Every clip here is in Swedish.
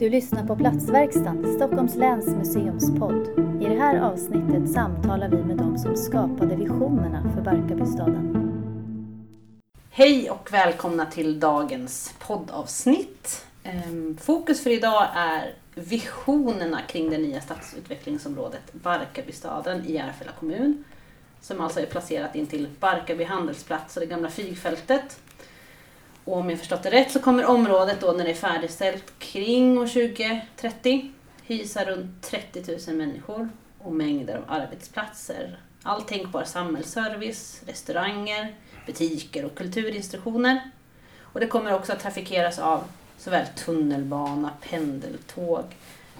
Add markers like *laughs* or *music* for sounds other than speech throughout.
Du lyssnar på Platsverkstan, Stockholms läns museumspodd. I det här avsnittet samtalar vi med de som skapade visionerna för Barkarbystaden. Hej och välkomna till dagens poddavsnitt. Ehm, fokus för idag är visionerna kring det nya stadsutvecklingsområdet Barkarbystaden i Järfälla kommun. Som alltså är placerat intill Barkarby handelsplats och det gamla flygfältet. Och om jag förstått det rätt så kommer området då när det är färdigställt kring år 2030 hysa runt 30 000 människor och mängder av arbetsplatser. All tänkbar samhällsservice, restauranger, butiker och kulturinstitutioner. Och det kommer också att trafikeras av såväl tunnelbana, pendeltåg,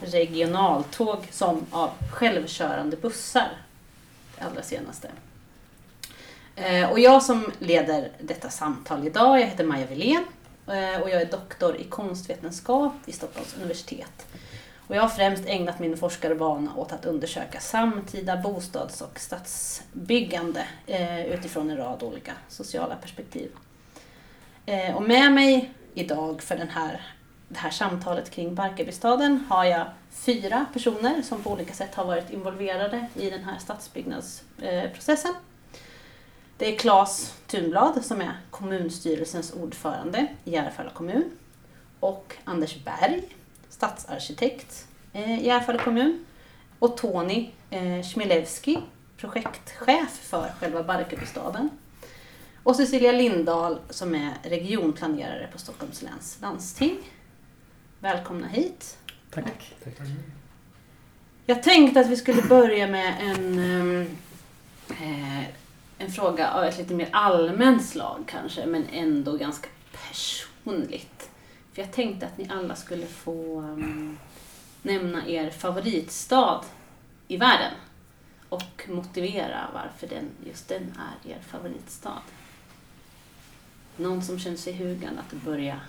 regionaltåg som av självkörande bussar. Det allra senaste. Eh, och jag som leder detta samtal idag, jag heter Maja Wilén eh, och jag är doktor i konstvetenskap vid Stockholms universitet. Och jag har främst ägnat min forskarbana åt att undersöka samtida bostads och stadsbyggande eh, utifrån en rad olika sociala perspektiv. Och med mig idag för den här, det här samtalet kring Barkarbystaden har jag fyra personer som på olika sätt har varit involverade i den här stadsbyggnadsprocessen. Det är Claes Thunblad som är kommunstyrelsens ordförande i Järfälla kommun och Anders Berg, stadsarkitekt eh, i Järfälla kommun och Tony eh, Smilewski, projektchef för själva Barkarbystaden. Och Cecilia Lindahl som är regionplanerare på Stockholms läns landsting. Välkomna hit. Tack. Jag tänkte att vi skulle börja med en, ehm, eh, en fråga av ett lite mer allmänt slag kanske, men ändå ganska personligt. För jag tänkte att ni alla skulle få ehm, nämna er favoritstad i världen och motivera varför den, just den är er favoritstad. Någon som känner sig hugad att börja?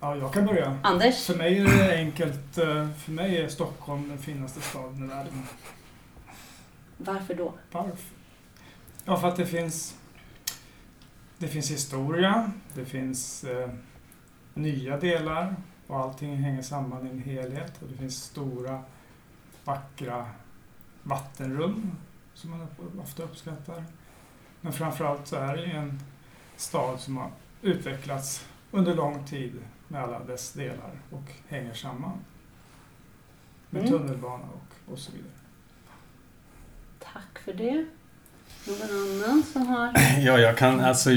Ja, jag kan börja. Anders? För mig är det enkelt. eh, För mig är Stockholm den finaste staden i världen. Varför då? Varför? Ja, för att det finns, det finns historia, det finns eh, nya delar och allting hänger samman i en helhet. Och det finns stora, vackra vattenrum som man ofta uppskattar. Men framförallt så är det ju en stad som har utvecklats under lång tid med alla dess delar och hänger samman. Med Mm. tunnelbana och, och så vidare. Tack för det. Någon annan som har? *clears throat* Ja, jag kan alltså...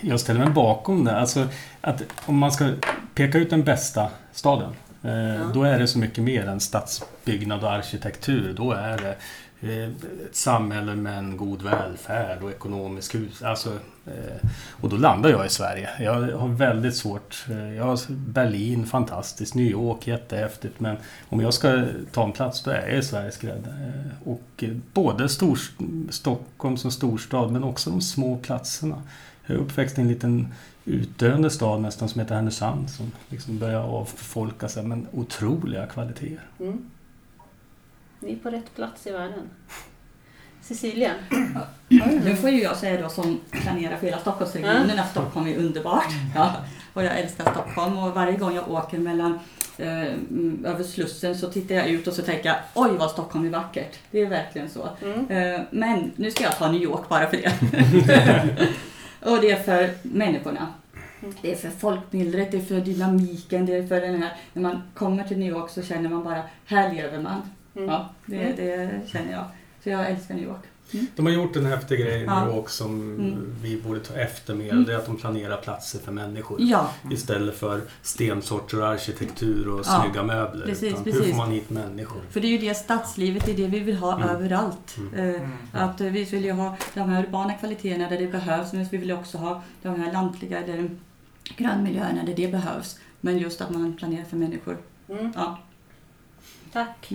Jag ställer mig bakom det. Alltså, att om man ska peka ut den bästa staden. Eh, Då är det så mycket mer än stadsbyggnad och arkitektur. Då är det Eh, ett samhälle med en god välfärd och ekonomisk hus. Alltså, eh, och då landar jag i Sverige. Jag har väldigt svårt. Eh, jag har Berlin, fantastiskt. New York, jättehäftigt. Men om jag ska ta en plats, då är jag i Sveriges grädde. Och både stor, Stockholm som storstad, men också de små platserna. Jag är uppväxt i en liten utdöende stad nästan som heter Härnösand som liksom börjar avfolka sig men otroliga kvaliteter. Mm. Ni är på rätt plats i världen. Cecilia? Nu får ju jag säga då som planerar för hela Stockholmsregionen att Stockholm är underbart. Ja, och jag älskar Stockholm och varje gång jag åker mellan eh, mm, över Slussen så tittar jag ut och så tänker jag oj vad Stockholm är vackert. Det är verkligen så. Mm. Eh, men nu ska jag ta New York bara för det. *laughs* och det är för människorna. Det är för folkmyllret, det är för dynamiken, det är för den här... När man kommer till New York så känner man bara, här lever man. Mm. Ja, det, det känner jag. Så jag älskar New York. De har gjort en häftig grej Ja. nu också som Mm. vi borde ta efter mer. Mm. Det är att de planerar platser för människor. Ja, Istället för stensorter och arkitektur och Ja, snygga möbler. precis, utan Hur precis. får man hit människor? För det är ju det stadslivet, det är det vi vill ha Mm. överallt. Mm. Eh, Mm. Att vi vill ju ha de här urbana kvaliteterna där det behövs, men vi vill också ha de här lantliga eller grönmiljöerna där det behövs. Men just att man planerar för människor. Mm. Ja. Tack.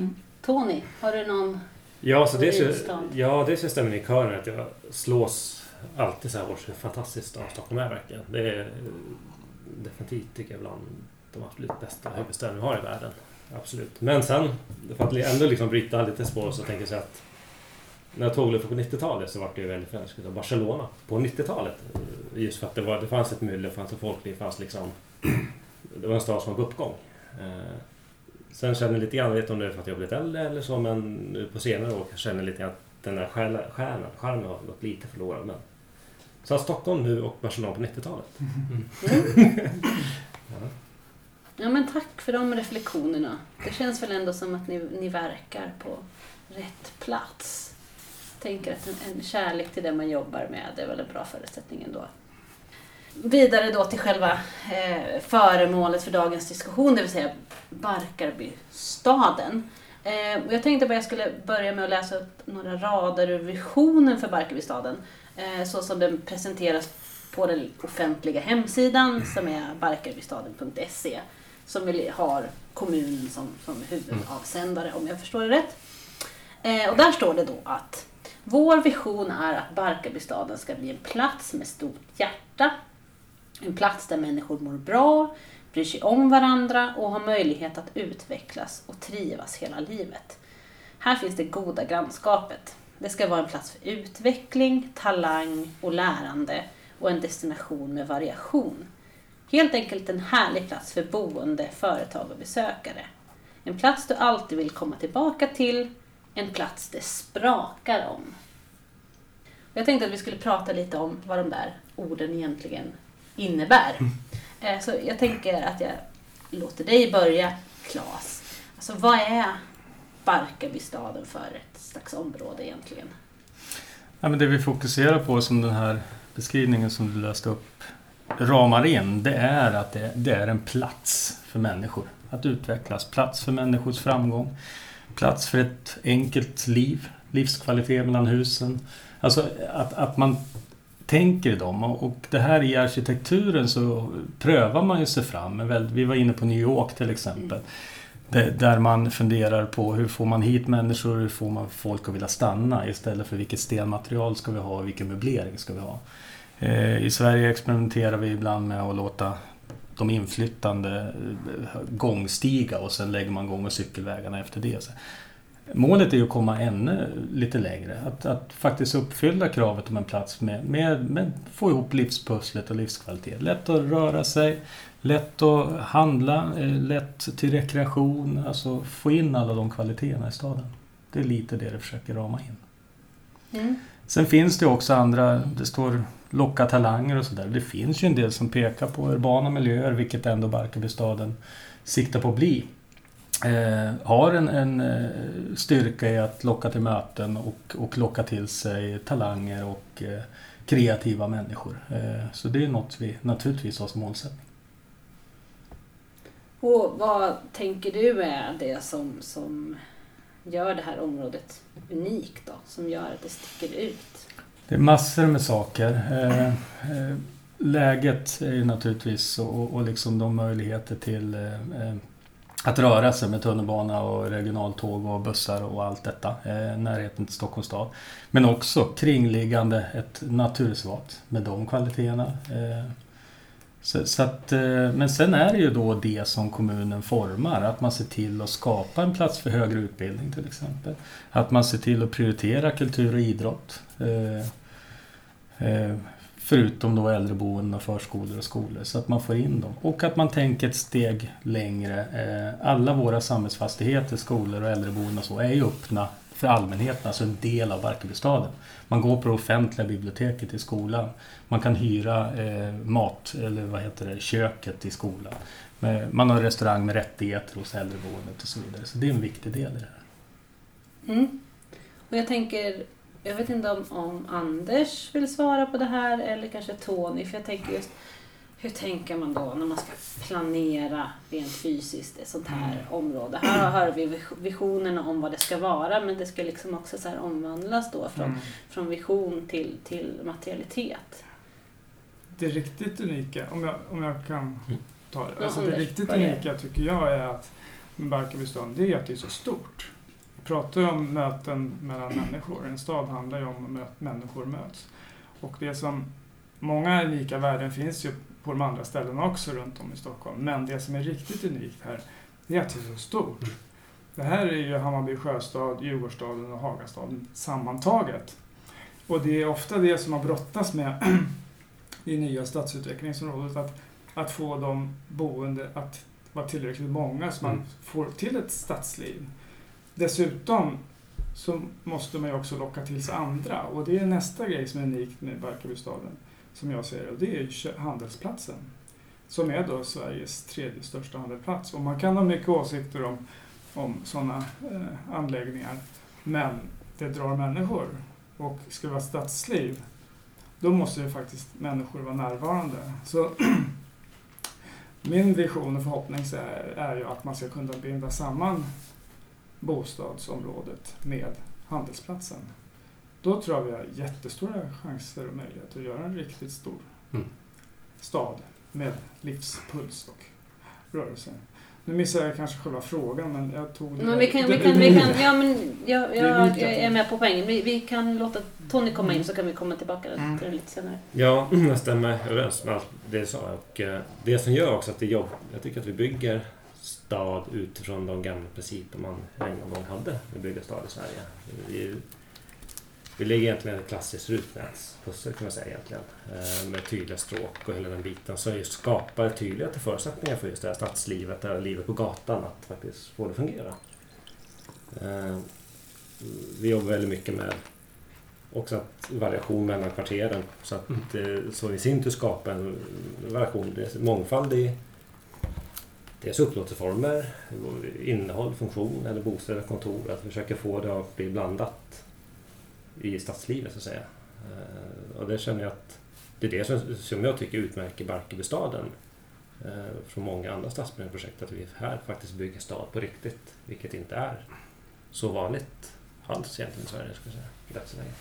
Tony, har du någon? Ja, så dels, Favoritstad. ja, dels jag stämmer i kören att jag slås alltid så här års hur fantastisk stad Stockholm är verkligen. Det är eh, definitivt tycker jag bland de absolut bästa huvudstäderna vi har i världen. Absolut. Men sen, för att ändå liksom bryta lite spår så tänker jag så att när jag tåg på 90-talet så var det ju väldigt förälskad av Barcelona på 90-talet. Just för att det, var, det fanns ett myller, det fanns ett folkliv, det fanns liksom... *clears throat* Det var en stad som var på uppgång. Sen känner jag lite grann, jag vet inte om det är för att jag blivit äldre eller så, men nu på senare år känner jag lite grann att den där stjärnan, stjärnan, charmen har gått lite förlorad. Men. Så Stockholm nu och Barcelona på 90-talet. Mm. ja. ja men tack för de reflektionerna. Det känns väl ändå som att ni, ni verkar på rätt plats. Jag tänker att en, en kärlek till det man jobbar med är väl en bra förutsättning ändå. Vidare då till själva eh, föremålet för dagens diskussion, det vill säga Barkarbystaden. Eh, jag tänkte att jag skulle börja med att läsa upp några rader ur visionen för Barkarbystaden, eh, så som den presenteras på den offentliga hemsidan som är barkarbystaden.se, som har kommunen som, som huvudavsändare om jag förstår det rätt. Eh, och där står det då att vår vision är att Barkarbystaden ska bli en plats med stort hjärta en plats där människor mår bra, bryr sig om varandra och har möjlighet att utvecklas och trivas hela livet. Här finns det goda grannskapet. Det ska vara en plats för utveckling, talang och lärande och en destination med variation. Helt enkelt en härlig plats för boende, företag och besökare. En plats du alltid vill komma tillbaka till, en plats det sprakar om. Jag tänkte att vi skulle prata lite om vad de där orden egentligen innebär. Mm. Så jag tänker att jag låter dig börja, Claes. Alltså vad är Barkarbystaden för ett slags område egentligen? Ja, men det vi fokuserar på som den här beskrivningen som du läste upp ramar in, det är att det, det, är en plats för människor att utvecklas. Plats för människors framgång. Plats för ett enkelt liv, livskvalitet mellan husen. Alltså att, att man tänker dem. Och det här i arkitekturen så prövar man ju sig fram. Vi var inne på New York till exempel. Där man funderar på hur får man hit människor, hur får man folk att vilja stanna istället för vilket stenmaterial ska vi ha och vilken möblering ska vi ha. Eh, I Sverige experimenterar vi ibland med att låta de inflyttande eh, gångstiga och sen lägger man gång och cykelvägarna efter det. Målet är ju att komma ännu lite längre. Att, att faktiskt uppfylla kravet om en plats med, med, med få ihop livspusslet och livskvalitet. Lätt att röra sig, lätt att handla, eh, lätt till rekreation. Alltså få in alla de kvaliteterna i staden. Det är lite det det försöker rama in. Mm. Sen finns det också andra, det står locka talanger och sådär. Det finns ju en del som pekar på urbana miljöer, vilket ändå Barkarbystaden siktar på att bli eh, har en, en, eh, styrka i att locka till möten och, och locka till sig talanger och eh, kreativa människor. Eh, så det är något vi naturligtvis har som målsättning. Och vad tänker du är det som, som gör det här området unikt då? Som gör att det sticker ut? Det är massor med saker. Eh, eh, läget är naturligtvis och, och liksom de möjligheter till att röra sig med tunnelbana och regionaltåg och bussar och allt detta. Eh, närheten till Stockholms stad. Men också kringliggande ett naturreservat med de kvaliteterna. Eh, så, så, att, eh, men sen är det ju då det som kommunen formar, att man ser till att skapa en plats för högre utbildning till exempel. Att man ser till att prioritera kultur och idrott. Eh, eh, Förutom då äldreboenden och förskolor och skolor så att man får in dem. Och att man tänker ett steg längre. Eh, alla våra samhällsfastigheter, skolor och äldreboenden och så är ju öppna för allmänheten, alltså en del av Barkarbystaden. Man går på det offentliga biblioteket i skolan. Man kan hyra eh, mat, eller vad heter det, köket i skolan. Eh, man har restaurang med rättigheter hos äldreboendet och så vidare. Så det är en viktig del i det här. Mm. Och jag tänker jag vet inte om, om Anders vill svara på det här eller kanske Tony. För jag tänker just hur tänker man då när man ska planera rent fysiskt ett sånt här mm. område? Här hör vi visionerna om vad det ska vara men det ska liksom också så omvandlas då från, mm. från vision till, till materialitet. Det riktigt unika, om jag, om jag kan mm. ta det. Alltså det riktigt unika tycker jag är att Barkarbystaden, det är att det är så stort pratar ju om möten mellan människor. En stad handlar ju om att människor möts. Och det som, många unika värden finns ju på de andra ställena också runt om i Stockholm. Men det som är riktigt unikt här, det är att det är så stort. Det här är ju Hammarby sjöstad, Djurgårdsstaden och Hagastaden sammantaget. Och det är ofta det som har brottats med *clears throat* i nya stadsutvecklingsområdet, att, att få de boende att vara tillräckligt många så man Mm. får till ett stadsliv. Dessutom så måste man ju också locka till sig andra och det är nästa grej som är unikt med Barkarbystaden som jag ser det och det är handelsplatsen som är då Sveriges tredje största handelsplats. Och man kan ha mycket åsikter om, om sådana eh, anläggningar men det drar människor och ska vi vara stadsliv då måste ju faktiskt människor vara närvarande. Så *clears throat* min vision och förhoppning är, är ju att man ska kunna binda samman bostadsområdet med handelsplatsen. Då tror jag vi har jättestora chanser och möjligheter att göra en riktigt stor Mm. stad med livspuls och rörelse. Nu missade jag kanske själva frågan men jag tog det. Men vi kan, vi kan, vi kan, ja men jag, jag är med på poängen. Vi, vi kan låta Tony komma in så kan vi komma tillbaka Mm. till det lite senare. Ja, *clears throat* jag stämmer överens med allt det du sa. Och eh, det som gör också att det är jobb, jag tycker att vi bygger stad utifrån de gamla principer man en gång hade med bygga stad i Sverige. Vi, vi lägger egentligen ett klassiskt rutnätspussel kan man säga egentligen. eh, Med tydliga stråk och hela den biten. Så just skapar tydliga förutsättningar för just det här stadslivet, det här livet på gatan att faktiskt få det att fungera. Eh, Vi jobbar väldigt mycket med också att variation mellan kvarteren. Så att eh, så i sin tur skapar en variation, mångfald i dels upplåtelseformer, innehåll, funktion eller bostäder, kontor. Att försöka få det att bli blandat i stadslivet så att säga. Eh, och det känner jag att det är det som, som jag tycker utmärker Barkarbystaden eh, från många andra stadsbyggnadsprojekt. Att vi här faktiskt bygger stad på riktigt, vilket inte är så vanligt alls egentligen i Sverige skulle jag säga i dagsläget.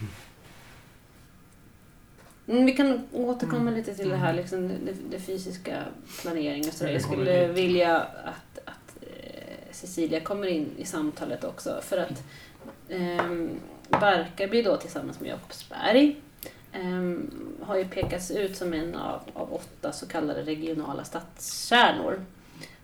Mm, vi kan återkomma Mm. lite till det här liksom, det, det fysiska planeringen. Ja, jag skulle vilja att, att eh, Cecilia kommer in i samtalet också. För att eh, Barkarby då tillsammans med Jakobsberg eh, har ju pekats ut som en av, av åtta så kallade regionala stadskärnor.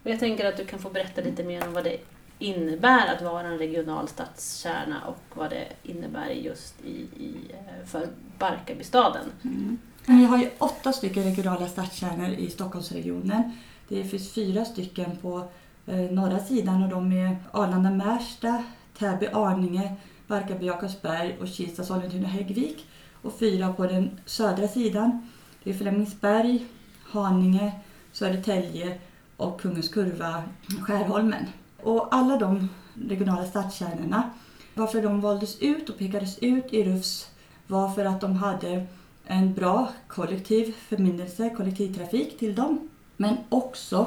Och jag tänker att du kan få berätta lite mer om vad det innebär att vara en regional stadskärna och vad det innebär just i, i, eh, för Barkarbystaden. Mm. Vi har ju åtta stycken regionala stadskärnor i Stockholmsregionen. Det finns fyra stycken på eh, norra sidan och de är Arlanda-Märsta, Täby-Arninge, Barkarby-Jakobsberg och Kista-Sollentuna-Häggvik. Och fyra på den södra sidan. Det är Flemingsberg, Haninge, Södertälje och Kungens Kurva, Skärholmen. Och alla de regionala stadskärnorna, varför de valdes ut och pekades ut i RUFS var för att de hade en bra kollektiv förbindelse, kollektivtrafik till dem. Men också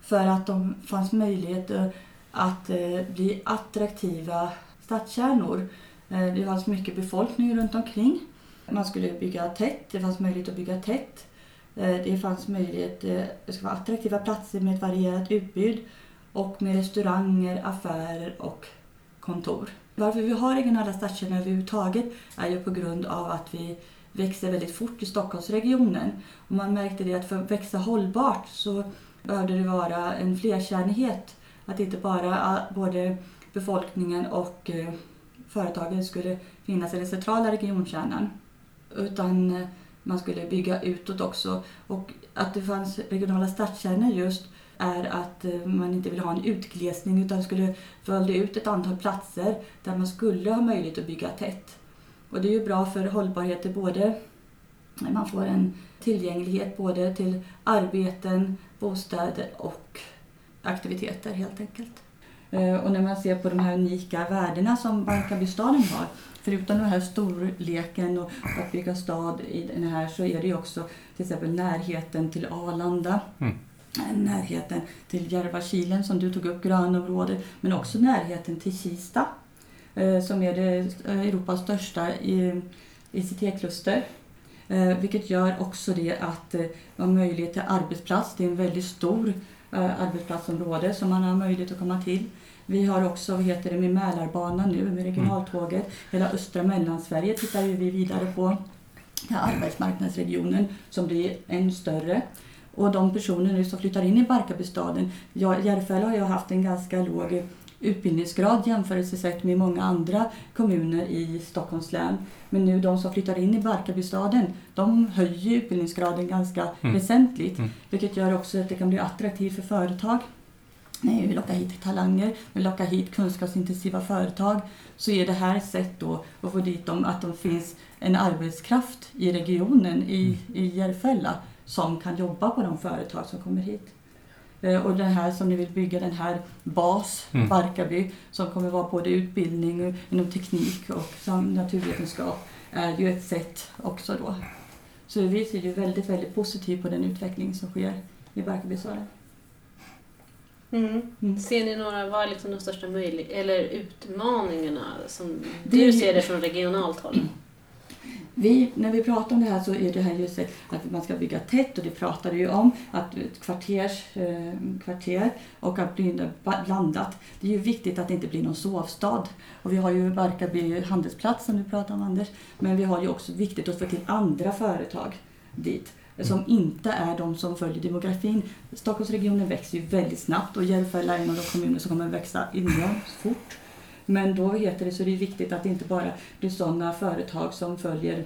för att de fanns möjligheter att eh, bli attraktiva stadskärnor. Eh, det fanns mycket befolkning runt omkring. Man skulle bygga tätt, det fanns möjlighet att bygga tätt. Eh, det fanns möjlighet, det ska vara attraktiva platser med ett varierat utbud och med restauranger, affärer och kontor. Varför vi har regionala stadskärnor överhuvudtaget är ju på grund av att vi växer väldigt fort i Stockholmsregionen. Och man märkte det att för att växa hållbart så behövde det vara en flerkärnighet. Att inte bara både befolkningen och eh, företagen skulle finnas i den centrala regionkärnan. Utan eh, man skulle bygga utåt också. Och att det fanns regionala stadskärnor just är att eh, man inte vill ha en utglesning utan skulle följa ut ett antal platser där man skulle ha möjlighet att bygga tätt. Och det är ju bra för hållbarhet, både både man får en tillgänglighet både till arbeten, bostäder och aktiviteter helt enkelt. Eh, och när man ser på de här unika värdena som Barkarbystaden har, förutom den här storleken och att bygga stad i den här så är det ju också till exempel närheten till Arlanda, Mm eh, närheten till Järvakilen som du tog upp, grönområdet, men också närheten till Kista eh, som är det eh, Europas största i- ICT-kluster. Eh, Vilket gör också det att eh, man har möjlighet till arbetsplats. Det är en väldigt stor eh, arbetsplatsområde som man har möjlighet att komma till. Vi har också vad heter det, med Mälarbanan nu, med regionaltåget. Hela östra Mellansverige tittar vi vidare på. Den här arbetsmarknadsregionen som blir än större. Och de personer nu som flyttar in i Barkarbystaden, ja, Järfälla har ju haft en ganska låg utbildningsgrad jämförelsesätt med många andra kommuner i Stockholms län. Men nu de som flyttar in i Barkarbystaden, de höjer utbildningsgraden ganska Mm. väsentligt. Mm. Vilket gör också att det kan bli attraktivt för företag. Nej, vi lockar hit talanger, vi lockar hit kunskapsintensiva företag. Så är det här ett sätt då att få dit dem, att de finns en arbetskraft i regionen, i, i Järfälla, som kan jobba på de företag som kommer hit. Eh, Och det här som ni vill bygga, den här BAS, Mm. Barkarby, som kommer vara både utbildning inom teknik och naturvetenskap, är ju ett sätt också då. Så vi ser ju väldigt, väldigt positivt på den utveckling som sker i Barkarbystaden. Mm. Mm. Ser ni några, vad är liksom de största möjlig eller utmaningarna som Det- du ser det från regionalt håll? Vi, när vi pratar om det här så är det här just det att man ska bygga tätt och det pratade ju om att kvarters, eh, kvarter och att bli blandat. Det är ju viktigt att det inte blir någon sovstad. Och vi har ju Barkarby handelsplats som du pratade om Anders. Men vi har ju också viktigt att få till andra företag dit. Som inte är de som följer demografin. Stockholmsregionen växer ju väldigt snabbt och Järfälla är en av de kommuner som kommer växa enormt fort. Men då heter det så det är viktigt att det inte bara blir sådana företag som följer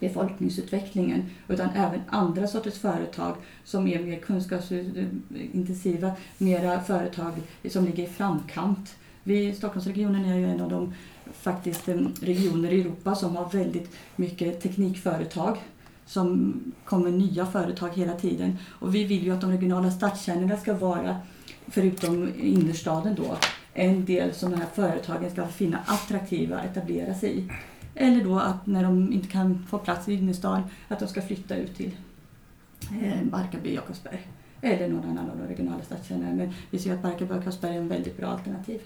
befolkningsutvecklingen utan även andra sorters företag som är mer kunskapsintensiva, mera företag som ligger i framkant. Vi, Stockholmsregionen är ju en av de faktiskt eh, regioner i Europa som har väldigt mycket teknikföretag som kommer nya företag hela tiden. Och vi vill ju att de regionala stadskärnorna ska vara, förutom innerstaden då, en del som de här företagen ska finna attraktiva att etablera sig i. Eller då att när de inte kan få plats i innerstan, att de ska flytta ut till eh, Barkarby, Jakobsberg. Eller någon annan av de regionala stadskärnorna. Men vi ser att Barkarby och Jakobsberg är en väldigt bra alternativ.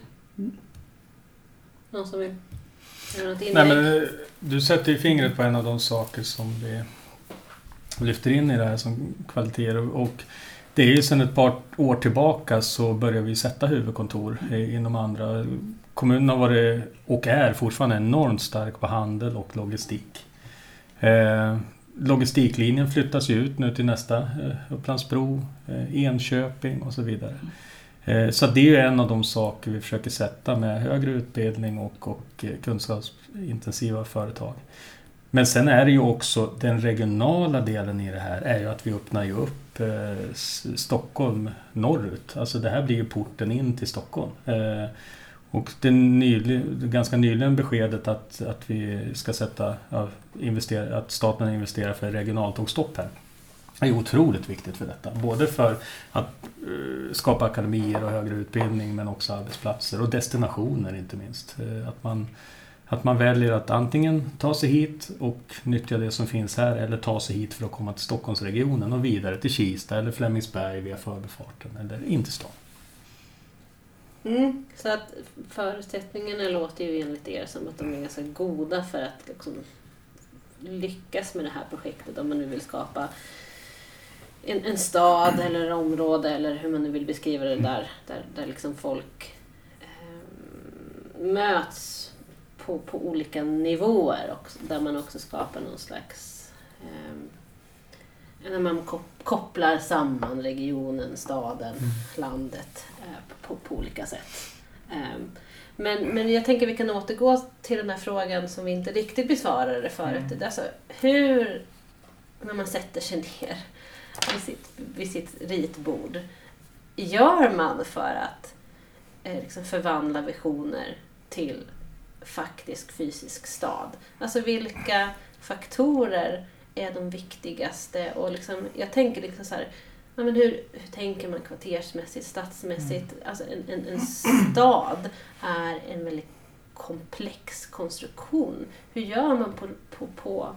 Någon som vill? Nej, men, eh, du sätter ju fingret på en av de saker som vi lyfter in i det här som kvaliteter. Och det är ju sedan ett par år tillbaka så börjar vi sätta huvudkontor inom andra. Kommunen har varit och är fortfarande enormt stark på handel och logistik. Eh, logistiklinjen flyttas ju ut nu till nästa eh, Upplandsbro, eh, Enköping och så vidare. Eh, Så det är ju en av de saker vi försöker sätta med högre utbildning och, och eh, kunskapsintensiva företag. Men sen är det ju också den regionala delen i det här är ju att vi öppnar ju upp Typ, eh, Stockholm norrut. Alltså det här blir ju porten in till Stockholm. Eh, och det nyli, ganska nyligen beskedet att, att vi ska sätta, ja, investera, att staten investerar för regionaltågstopp här. Det är otroligt viktigt för detta. Både för att eh, skapa akademier och högre utbildning men också arbetsplatser och destinationer inte minst. Eh, Att man, att man väljer att antingen ta sig hit och nyttja det som finns här eller ta sig hit för att komma till Stockholmsregionen och vidare till Kista eller Flemingsberg via förbifarten eller in till stan. Mm, så att förutsättningarna låter ju enligt er som att de är ganska goda för att liksom lyckas med det här projektet om man nu vill skapa en, en stad eller område eller hur man nu vill beskriva det där, där, där liksom folk eh, möts på, på olika nivåer och där man också skapar någon slags eh, när man kop- kopplar samman regionen, staden, landet eh, på, på olika sätt. Ehm, Men, men jag tänker vi kan återgå till den här frågan som vi inte riktigt besvarade förut. Mm. Alltså, hur, när man sätter sig ner vid sitt, vid sitt ritbord, gör man för att eh, liksom förvandla visioner till faktisk fysisk stad? Alltså vilka faktorer är de viktigaste? Och liksom, jag tänker liksom så här, ja, men hur, hur tänker man kvartersmässigt, stadsmässigt? Alltså en, en, en stad är en väldigt komplex konstruktion. Hur gör man på, på, på,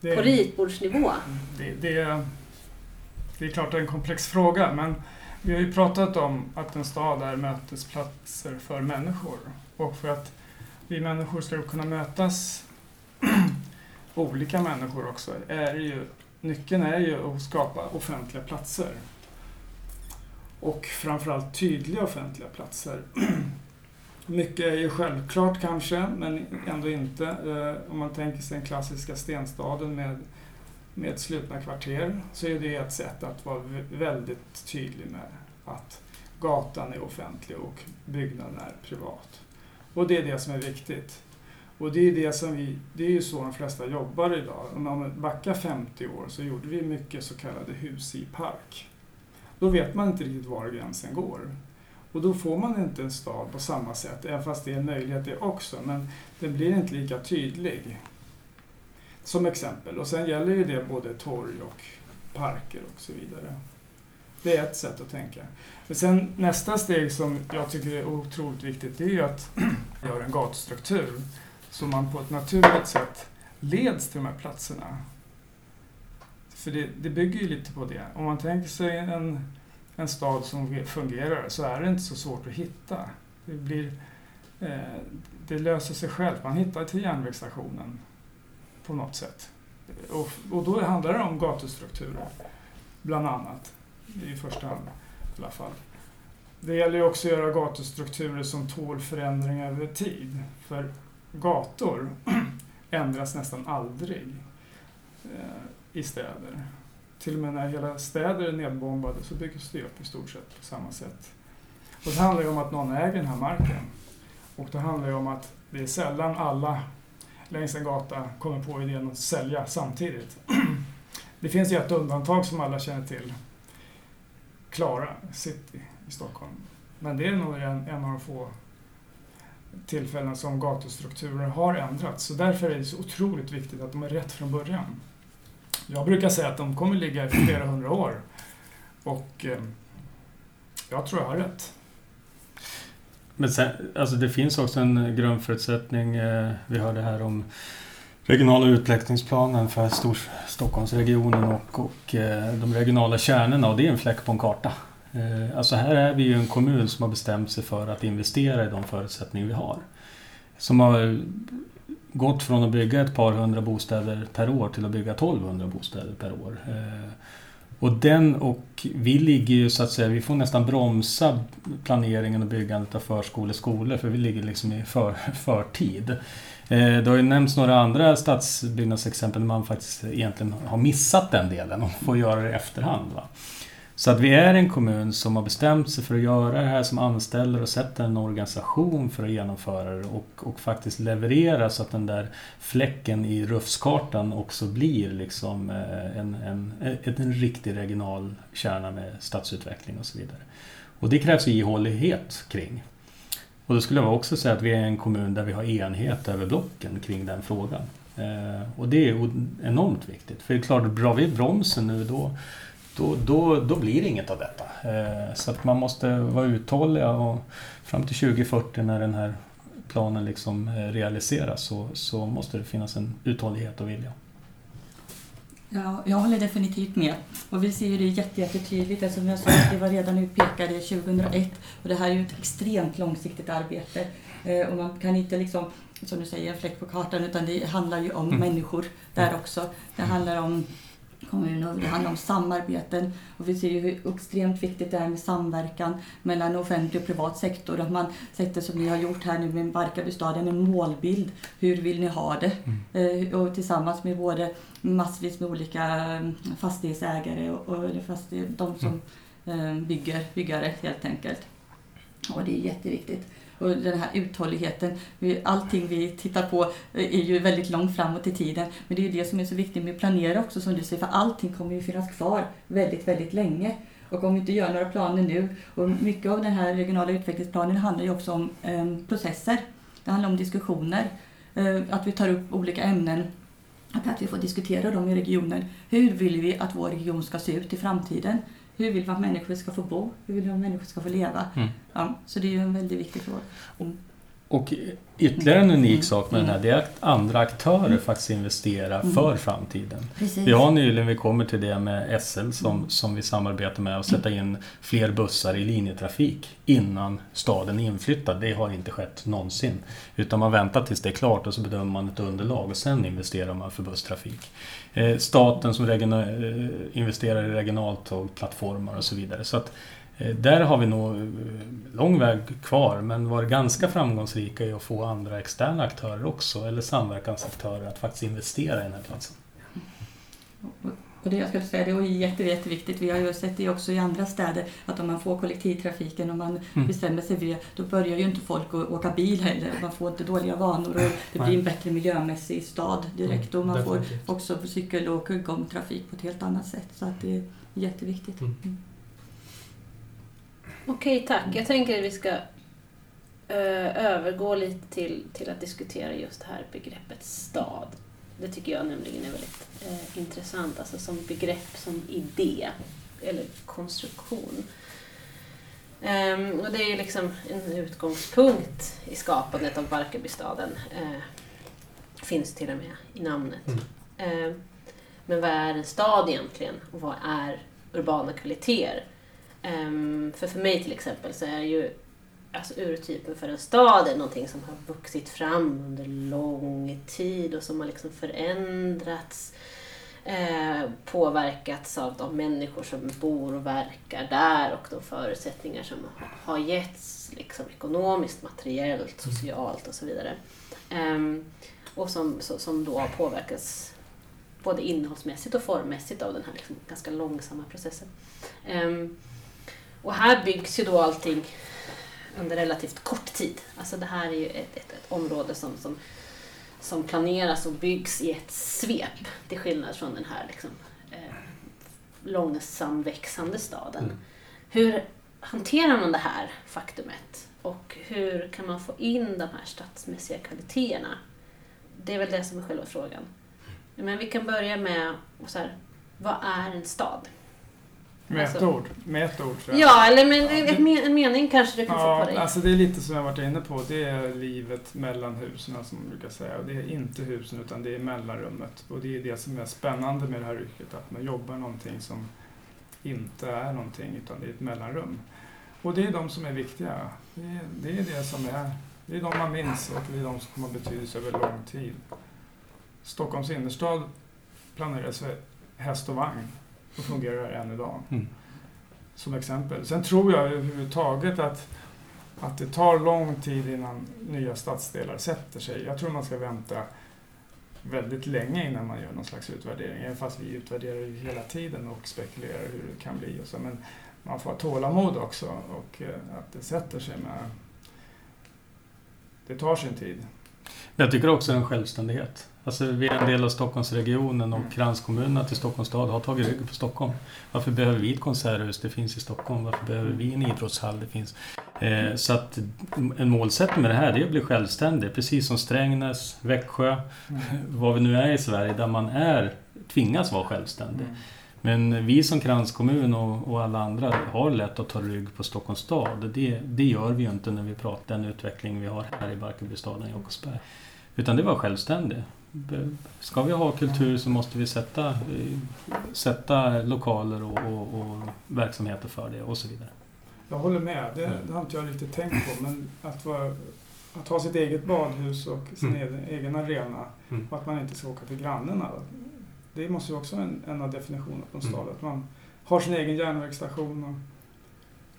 Det, på ritbordsnivå? det, det, är- det är klart det är en komplex fråga, men vi har ju pratat om att en stad är mötesplatser för människor. Och för att vi människor ska kunna mötas, *clears throat* olika människor också, är ju, nyckeln är ju att skapa offentliga platser. Och framförallt tydliga offentliga platser. *clears throat* Mycket är ju självklart kanske, men ändå inte. Eh, om man tänker sig den klassiska stenstaden med, med slutna kvarter så är det ett sätt att vara väldigt tydlig med att gatan är offentlig och byggnaden är privat. Och det är det som är viktigt. Och det är, det som vi, det är ju så de flesta jobbar idag. Om man backar 50 år så gjorde vi mycket så kallade hus i park. Då vet man inte riktigt var gränsen går. Och då får man inte en stad på samma sätt, även fast det är en möjlighet det också. Men den blir inte lika tydlig. Som exempel. Och sen gäller ju det både torg och parker och så vidare. Det är ett sätt att tänka. Men sen nästa steg som jag tycker är otroligt viktigt, det är ju att *clears throat* göra en gatustruktur så man på ett naturligt sätt leds till de här platserna. För det, det bygger ju lite på det. Om man tänker sig en, en stad som fungerar så är det inte så svårt att hitta. Det, blir, eh, det löser sig självt. Man hittar till järnvägsstationen på något sätt. Och, och då handlar det om gatustrukturer, bland annat. I första hand i alla fall. Det gäller ju också att göra gatustrukturer som tål förändringar över tid. För gator *clears throat* ändras nästan aldrig eh, i städer. Till och med när hela städer är nedbombade så byggs det upp i stort sett på samma sätt. Och det handlar ju om att någon äger den här marken. Och det handlar ju om att det är sällan alla längs en gata kommer på idén att sälja samtidigt. *clears throat* Det finns ju ett undantag som alla känner till. Klara City i Stockholm. Men det är nog en, en av de få tillfällen som gatustrukturer har ändrats. Så därför är det så otroligt viktigt att de är rätt från början. Jag brukar säga att de kommer ligga i flera hundra år. Och eh, jag tror jag har rätt. Men sen, alltså det finns också en eh, grundförutsättning. Eh, vi hörde här om regionala utvecklingsplanen för Stor Stockholmsregionen och, och eh, de regionala kärnorna och det är en fläck på en karta. Eh, alltså här är vi ju en kommun som har bestämt sig för att investera i de förutsättningar vi har. Som har gått från att bygga ett par hundra bostäder per år till att bygga 1200 bostäder per år. Eh, och den och vi ligger ju så att säga, vi får nästan bromsa planeringen och byggandet av förskolor och skolor för vi ligger liksom i för, *laughs* förtid. Eh, det har ju nämnts några andra stadsbyggnadsexempel där man faktiskt egentligen har missat den delen och får göra det i efterhand. Va? Så att vi är en kommun som har bestämt sig för att göra det här, som anställer och sätter en organisation för att genomföra det och, och faktiskt leverera så att den där fläcken i rufskartan också blir liksom eh, en, en, eh, en, en riktig regional kärna med stadsutveckling och så vidare. Och det krävs ihållighet kring. Och då skulle jag också säga att vi är en kommun där vi har enhet över blocken kring den frågan. Eh, och det är enormt viktigt. För det är klart, drar vi bromsen nu då då, då, då blir det inget av detta. Eh, så att man måste vara uthålliga och fram till 2040 när den här planen liksom eh, realiseras så, så måste det finnas en uthållighet och vilja. Ja, jag håller definitivt med. Och vi ser ju det jättetydligt eftersom jag sa att det var redan utpekade 2001 och det här är ju ett extremt långsiktigt arbete. Eh, och man kan inte liksom, som du säger, en fläck på kartan utan det handlar ju om mm. människor där också. Det handlar om kommuner. Det handlar om samarbeten och vi ser ju hur extremt viktigt det är med samverkan mellan offentlig och privat sektor. Att man sätter som ni har gjort här nu med Barkarbystaden en målbild. Hur vill ni ha det? Mm. Eh, och tillsammans med både massvis med olika mm, fastighetsägare och, och de som mm. Eh, bygger, byggare helt enkelt. Och det är jätteviktigt. Och den här uthålligheten. Allting vi tittar på är ju väldigt långt framåt i tiden. Men det är ju det som är så viktigt med att planera också som du säger. För allting kommer ju finnas kvar väldigt, väldigt länge. Och om vi inte gör några planer nu. Och mycket av den här regionala utvecklingsplanen handlar ju också om ehm, processer. Det handlar om diskussioner. Eh, att vi tar upp olika ämnen. Att vi får diskutera dem i regionen. Hur vill vi att vår region ska se ut i framtiden? Hur vill vi att människor ska få bo? Hur vill vi att människor ska få leva? Mm. Ja, så det är ju en väldigt viktig fråga. Mm. Och ytterligare en unik mm. sak med den här, det är att andra aktörer mm. faktiskt investerar mm. för framtiden. Precis. Vi har nyligen, vi kommer till det med SL som, mm. som vi samarbetar med och sätta in fler bussar i linjetrafik innan staden är inflyttad. Det har inte skett någonsin. Utan man väntar tills det är klart och så bedömer man ett underlag och sen investerar man för busstrafik. Eh, staten som eh, investerar i regionaltåg, plattformar och så vidare. Så att eh, där har vi nog eh, lång väg kvar men varit ganska framgångsrika i att få andra externa aktörer också eller samverkansaktörer att faktiskt investera i den här platsen. Och det jag skulle säga, det är jätte, jätteviktigt. Vi har ju sett det också i andra städer att om man får kollektivtrafiken och man Mm. bestämmer sig för det, då börjar ju inte folk att åka bil heller. Man får inte dåliga vanor och det blir en bättre miljömässig stad direkt och man får också cykel och gångtrafik på ett helt annat sätt. Så att det är jätteviktigt. Mm. Mm. Okej, tack. Jag tänker att vi ska eh, övergå lite till, till att diskutera just det här begreppet stad. Det tycker jag nämligen är väldigt eh, intressant, alltså som begrepp, som idé eller konstruktion. Ehm, och det är ju liksom en utgångspunkt i skapandet av Barkarbystaden. Eh, finns till och med i namnet. Mm. Ehm, men vad är en stad egentligen? Och vad är urbana kvaliteter? Ehm, för för mig till exempel så är ju alltså urtypen för en stad är någonting som har vuxit fram under lång tid och som har liksom förändrats. Eh, påverkats av de människor som bor och verkar där och de förutsättningar som har getts liksom, ekonomiskt, materiellt, socialt och så vidare. Ehm, och som, som då har påverkats både innehållsmässigt och formmässigt av den här liksom, ganska långsamma processen. Ehm, och här byggs ju då allting under relativt kort tid. Alltså det här är ju ett, ett, ett område som, som, som planeras och byggs i ett svep. Till skillnad från den här liksom, eh, långsamväxande staden. Mm. Hur hanterar man det här faktumet? Och hur kan man få in de här stadsmässiga kvaliteterna? Det är väl det som är själva frågan. Men vi kan börja med, så här, vad är en stad? Ett Alltså- ord. Med ett ord. tror jag. Ja, eller men, Ja, en en mening kanske du kan få på Ja, dig. alltså det är lite som jag varit inne på. Det är livet mellan husen som man brukar säga. Och det är inte husen utan det är mellanrummet. Och det är det som är spännande med det här yrket. Att man jobbar någonting som inte är någonting utan det är ett mellanrum. Och det är de som är viktiga. Det är det, är det som är. Det är de man minns och det är de som kommer ha betydelse över lång tid. Stockholms innerstad planerades för häst och vagn och fungerar än idag Mm. som exempel. Sen tror jag överhuvudtaget att, att det tar lång tid innan nya stadsdelar sätter sig. Jag tror man ska vänta väldigt länge innan man gör någon slags utvärdering. Även fast vi utvärderar ju hela tiden och spekulerar hur det kan bli. Och så. Men man får ha tålamod också och eh, att det sätter sig med... Det tar sin tid. Jag tycker också en självständighet. Alltså vi är en del av Stockholmsregionen och kranskommunerna till Stockholms stad har tagit rygg på Stockholm. Varför behöver vi ett konserthus? Det finns i Stockholm. Varför behöver vi en idrottshall? Det finns. Eh, så att en målsättning med det här det är att bli självständig. Precis som Strängnäs, Växjö, vad vi nu är i Sverige där man är tvingas vara självständig. Mm. Men vi som kranskommun och, och alla andra har lätt att ta rygg på Stockholms stad. Det, det gör vi ju inte när vi pratar den utveckling vi har här i Barkarbystaden i Jakobsberg. Utan det var självständig. Ska vi ha kultur så måste vi sätta, sätta lokaler och, och, och verksamheter för det och så vidare. Jag håller med. Det, det har inte jag riktigt tänkt på. Men att, vara, att ha sitt eget badhus och sin Mm. egen, egen arena Mm. och att man inte ska åka till grannarna. Det måste ju också vara en, en av definitionerna på en Mm. stad. Att man har sin egen järnvägsstation.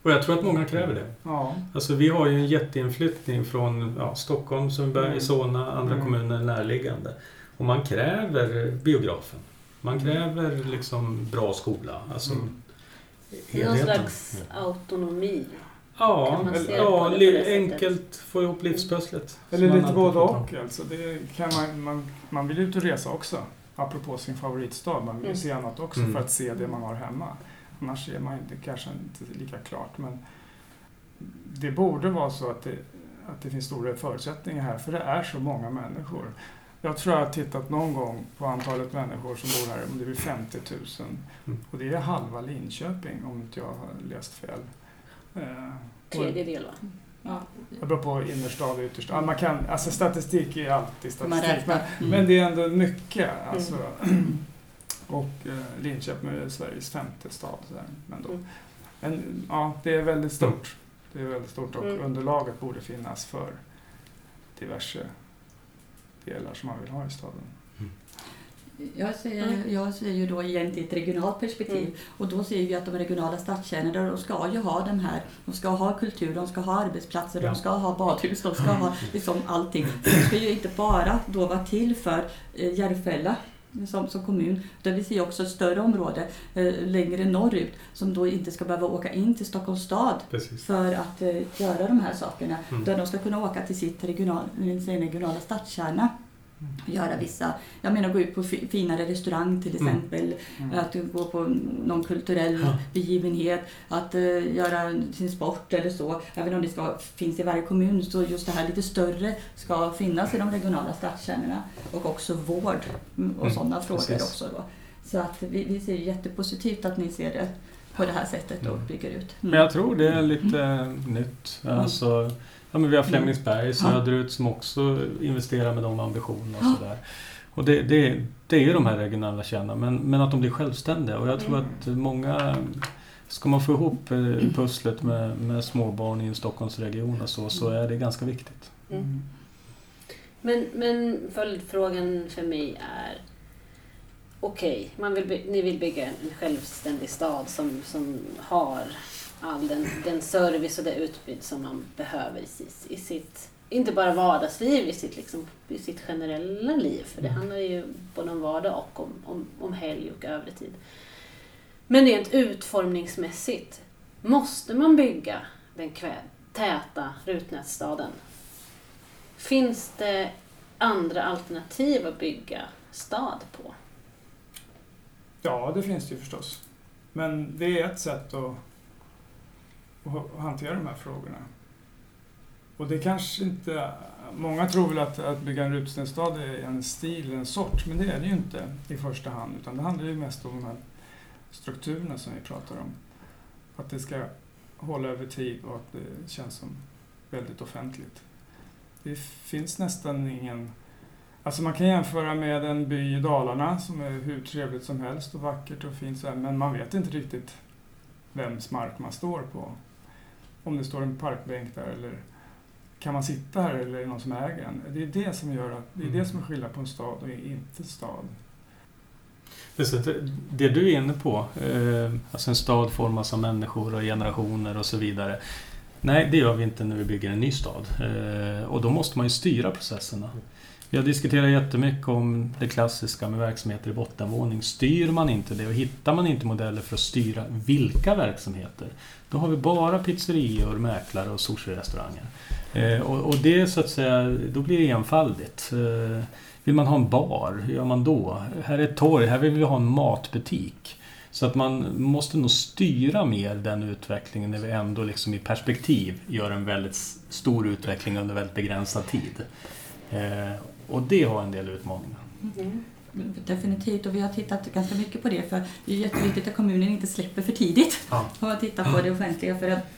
Och, jag tror att många kräver det. ja, Alltså vi har ju en jätteinflyttning från ja, Stockholm, Sundbyberg, Mm. Solna, andra Mm. kommuner närliggande. Och man kräver biografen. Man kräver liksom bra skola. Alltså Mm. Någon slags autonomi. Ja, ja enkelt få ihop livspusslet. Eller lite både och. Alltså. Det kan man, man, man vill ut och resa också. Apropå sin favoritstad. Man vill Mm. se annat också Mm. för att se det man har hemma. Annars ser man inte kanske inte lika klart. Men det borde vara så att det, att det finns stora förutsättningar här. För det är så många människor. Jag tror jag har tittat någon gång på antalet människor som bor här. Om det blir 50 000. Mm. Och det är halva Linköping om inte jag har läst fel. Eh, Tredjedel va? Ja, det beror på innerstad och ytterstad. Man kan, alltså statistik är alltid statistik. Men. Mm. men det är ändå mycket. Alltså. Och eh, Linköping är Sveriges femte stad. Så. Men, då. Mm. men ja, det är väldigt stort. Det är väldigt stort och Mm. underlaget borde finnas för diverse delar som man vill ha i staden. Jag ser, Mm. jag ser ju då igen i ett regionalt perspektiv Mm. och då ser vi att de regionala stadskärnorna de ska ju ha den här, de ska ha kultur, de ska ha arbetsplatser, Ja. de ska ha badhus, de ska ha liksom allting. De ska ju inte bara då vara till för eh, Järfälla som, som kommun. Där vi ser också ett större område eh, längre norrut som då inte ska behöva åka in till Stockholms stad Precis. för att eh, göra de här sakerna. Mm. Där de ska kunna åka till sitt regional, sin regionala stadskärna göra vissa, jag menar gå ut på fi- finare restaurang till Mm. exempel, Mm. att gå på någon kulturell Ja. begivenhet, att eh, göra sin sport eller så. Även om det ska, finns i varje kommun så just det här lite större ska finnas i de regionala stadskärnorna. Och också vård mm, och Mm, sådana frågor precis. också. Då. Så att vi, vi ser jättepositivt att ni ser det på det här sättet och Mm. bygger ut. Men jag tror det är lite nytt. Alltså, ja, men vi har Flemingsberg söderut som också investerar med de ambitionerna och sådär. Och det, det, det är ju de här regionala kärnorna, men, men att de blir självständiga. Och jag tror Mm. att många... Ska man få ihop eh, pusslet med, med småbarn i en Stockholmsregion och så, så är det ganska viktigt. Mm. Men, men följdfrågan för mig är Okej, man vill by- ni vill bygga en självständig stad som, som har all den, den service och det utbud som man behöver i, sitt- i sitt, inte bara vardagsliv, i sitt, liksom, i sitt generella liv. För det Mm. handlar ju både om vardag och om, om, om helg och övrig tid. Men rent utformningsmässigt, måste man bygga den täta rutnätsstaden? Finns det andra alternativ att bygga stad på? Ja, det finns det ju förstås. Men det är ett sätt att, att hantera de här frågorna. Och det kanske inte... Många tror väl att, att bygga en rutstenstad är en stil, en sort, men det är det ju inte i första hand. Utan det handlar ju mest om de här strukturerna som vi pratar om. Att det ska hålla över tid och att det känns som väldigt offentligt. Det finns nästan ingen... Alltså man kan jämföra med en by i Dalarna som är hur trevligt som helst och vackert och fint så här, men man vet inte riktigt vems mark man står på. Om det står en parkbänk där eller kan man sitta här eller är det någon som äger den? Det är det som gör att, det är det som är skillnad på en stad och inte stad. Det du är inne på, eh, alltså en stad formas av människor och generationer och så vidare. Nej, det gör vi inte när vi bygger en ny stad. Eh, och då måste man ju styra processerna. Vi har diskuterat jättemycket om det klassiska med verksamheter i bottenvåning. Styr man inte det och hittar man inte modeller för att styra vilka verksamheter, då har vi bara pizzerior, mäklare och sushi-restauranger. Eh, och, och det så att säga, då blir det enfaldigt. Eh, vill man ha en bar, hur gör man då? Här är ett torg, här vill vi ha en matbutik. Så att man måste nog styra mer den utvecklingen när vi ändå liksom i perspektiv gör en väldigt stor utveckling under väldigt begränsad tid. Eh, och det har en del utmaningar. Definitivt, och vi har tittat ganska mycket på det för det är jätteviktigt att kommunen inte släpper för tidigt Ja. om man tittar på det offentliga. För att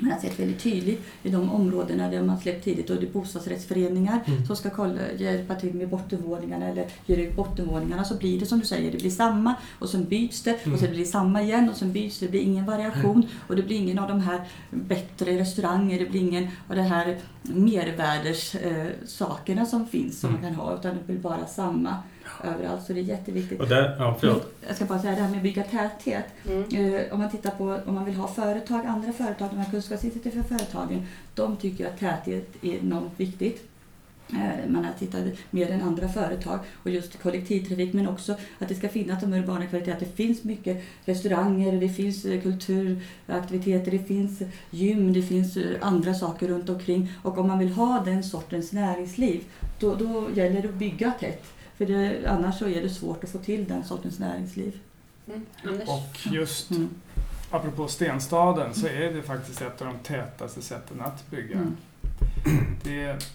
man har sett väldigt tydligt i de områdena där man släppt tidigt och det är bostadsrättsföreningar Mm. som ska kolla, hjälpa till med bottenvåningarna eller göra ut bottenvåningarna så blir det som du säger, det blir samma och sen byts det och så blir det samma igen och sen byts det. Det blir ingen variation och det blir ingen av de här bättre restauranger, det blir ingen av de här mervärdessakerna eh, som finns som Mm. man kan ha utan det blir bara samma överallt. Så det är jätteviktigt. Och där, ja, förlåt. Jag ska bara säga det här med att bygga täthet. Mm. Eh, om man tittar på om man vill ha företag, andra företag, de här kunskapsinstituten för företagen, de tycker att täthet är enormt viktigt. Eh, Man har tittat mer än andra företag och just kollektivtrafik men också att det ska finnas de urbana kvaliteterna. Att det finns mycket restauranger, det finns eh, kulturaktiviteter, det finns gym, det finns andra saker runt omkring. Och om man vill ha den sortens näringsliv då, då gäller det att bygga tätt. För det, annars så är det svårt att få till den sortens näringsliv. Mm. Och just Mm. apropå stenstaden så är det faktiskt ett av de tätaste sätten att bygga. Mm. Det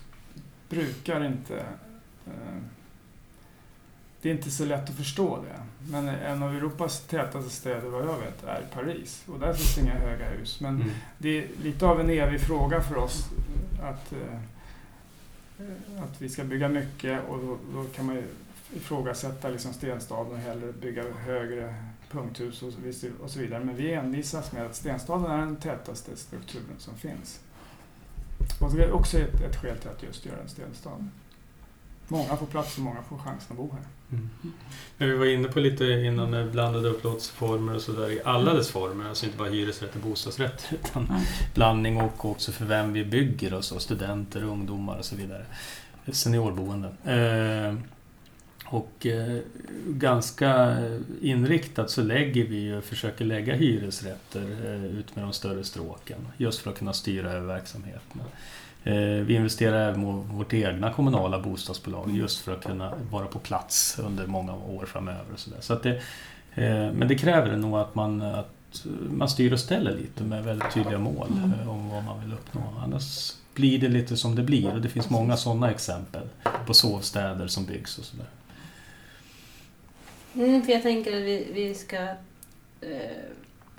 brukar inte... Eh, det är inte så lätt att förstå det. Men en av Europas tätaste städer vad jag vet är Paris. Och där finns inga höga hus. Men Mm. det är lite av en evig fråga för oss att, eh, att vi ska bygga mycket och då, då kan man ju ifrågasätta liksom stenstaden och hellre bygga högre punkthus och så, vidare. Men vi envisas med att stenstaden är den tätaste strukturen som finns. Och det är också ett, ett skäl till att just göra en stenstad. Många får plats och många får chansen att bo här. Mm. Men vi var inne på lite innan med blandade upplåtelseformer och sådär i alla dess former. Alltså inte bara hyresrätt och bostadsrätt *laughs* utan blandning och också för vem vi bygger och så. Studenter, ungdomar och så vidare. Seniorboenden. Eh, Och eh, ganska inriktat så lägger vi ju, försöker lägga hyresrätter eh, ut med de större stråken. Just för att kunna styra över verksamheterna. Eh, vi investerar även i vårt egna kommunala bostadsbolag just för att kunna vara på plats under många år framöver. Och så. Så att det, eh, men det kräver nog att man, att man styr och ställer lite med väldigt tydliga mål Mm. eh, om vad man vill uppnå. Annars blir det lite som det blir och det finns många sådana exempel på sovstäder som byggs och sådär. Mm, för jag tänker att vi, vi ska eh,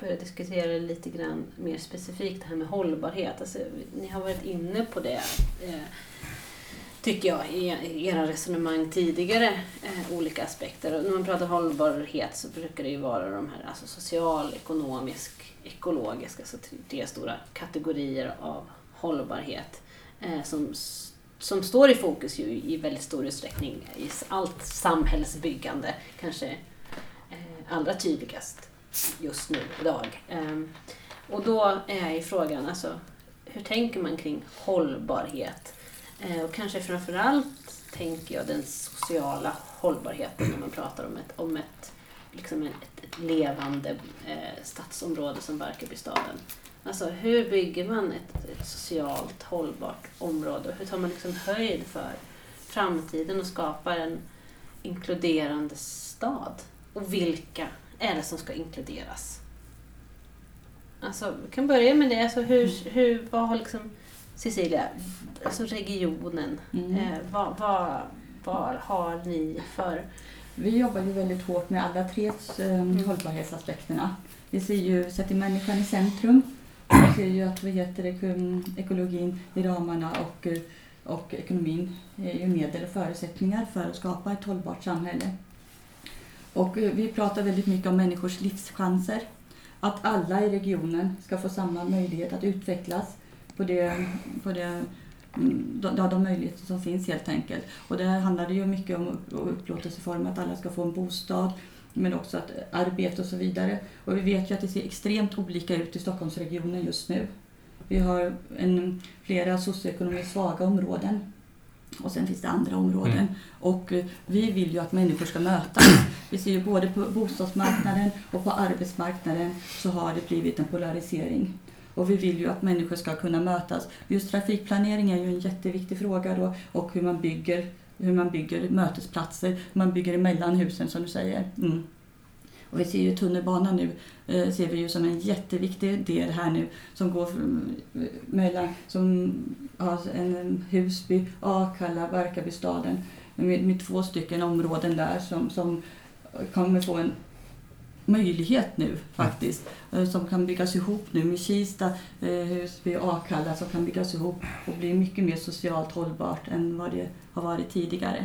börja diskutera lite grann mer specifikt det här med hållbarhet. Alltså, ni har varit inne på det, eh, tycker jag, i, era resonemang tidigare, eh, olika aspekter. Och när man pratar hållbarhet så brukar det ju vara de här alltså social, ekonomisk, ekologisk, alltså tre stora kategorier av hållbarhet eh, som som står i fokus ju i väldigt stor utsträckning i allt samhällsbyggande, kanske eh, allra tydligast just nu idag. Ehm, och då är ju frågan, alltså, hur tänker man kring hållbarhet? Ehm, och kanske framförallt tänker jag den sociala hållbarheten när man pratar om ett, om ett, liksom ett, ett levande eh, stadsområde som Barkarbystaden. Alltså hur bygger man ett, ett socialt hållbart område? Hur tar man liksom höjd för framtiden och skapar en inkluderande stad? Och vilka är det som ska inkluderas? Alltså, vi kan börja med det. Alltså, hur, hur, vad har liksom Cecilia, alltså regionen, Mm. eh, vad, vad, vad har ni för... Vi jobbar ju väldigt hårt med alla tre eh, hållbarhetsaspekterna. Vi ser ju, sätter människan i centrum. Vi ser ju att vi heter ekologin i ramarna och, eh, och ekonomin är ju medel och förutsättningar för att skapa ett hållbart samhälle. Och eh, vi pratar väldigt mycket om människors livschanser. Att alla i regionen ska få samma möjlighet att utvecklas på det, på det mm, de, de möjligheter som finns helt enkelt. Och det handlar det ju mycket om upplåtelseformer, att alla ska få en bostad men också att eh, arbete och så vidare. Och vi vet ju att det ser extremt olika ut i Stockholmsregionen just nu. Vi har en, flera socioekonomiskt svaga områden och sen finns det andra områden. Mm. Och eh, vi vill ju att människor ska mötas. Vi ser ju både på bostadsmarknaden och på arbetsmarknaden så har det blivit en polarisering. Och vi vill ju att människor ska kunna mötas. Just trafikplanering är ju en jätteviktig fråga då och hur man bygger, hur man bygger mötesplatser, hur man bygger emellan husen som du säger. Mm. Och vi ser ju tunnelbanan nu, eh, ser vi ju som en jätteviktig del här nu som går eh, mellan, som har en Husby, Akalla, Barkarbystaden med, med två stycken områden där som, som kommer få en möjlighet nu faktiskt. eh, Som kan byggas ihop nu med Kista, eh, Husby och Akalla som kan byggas ihop och bli mycket mer socialt hållbart än vad det har varit tidigare.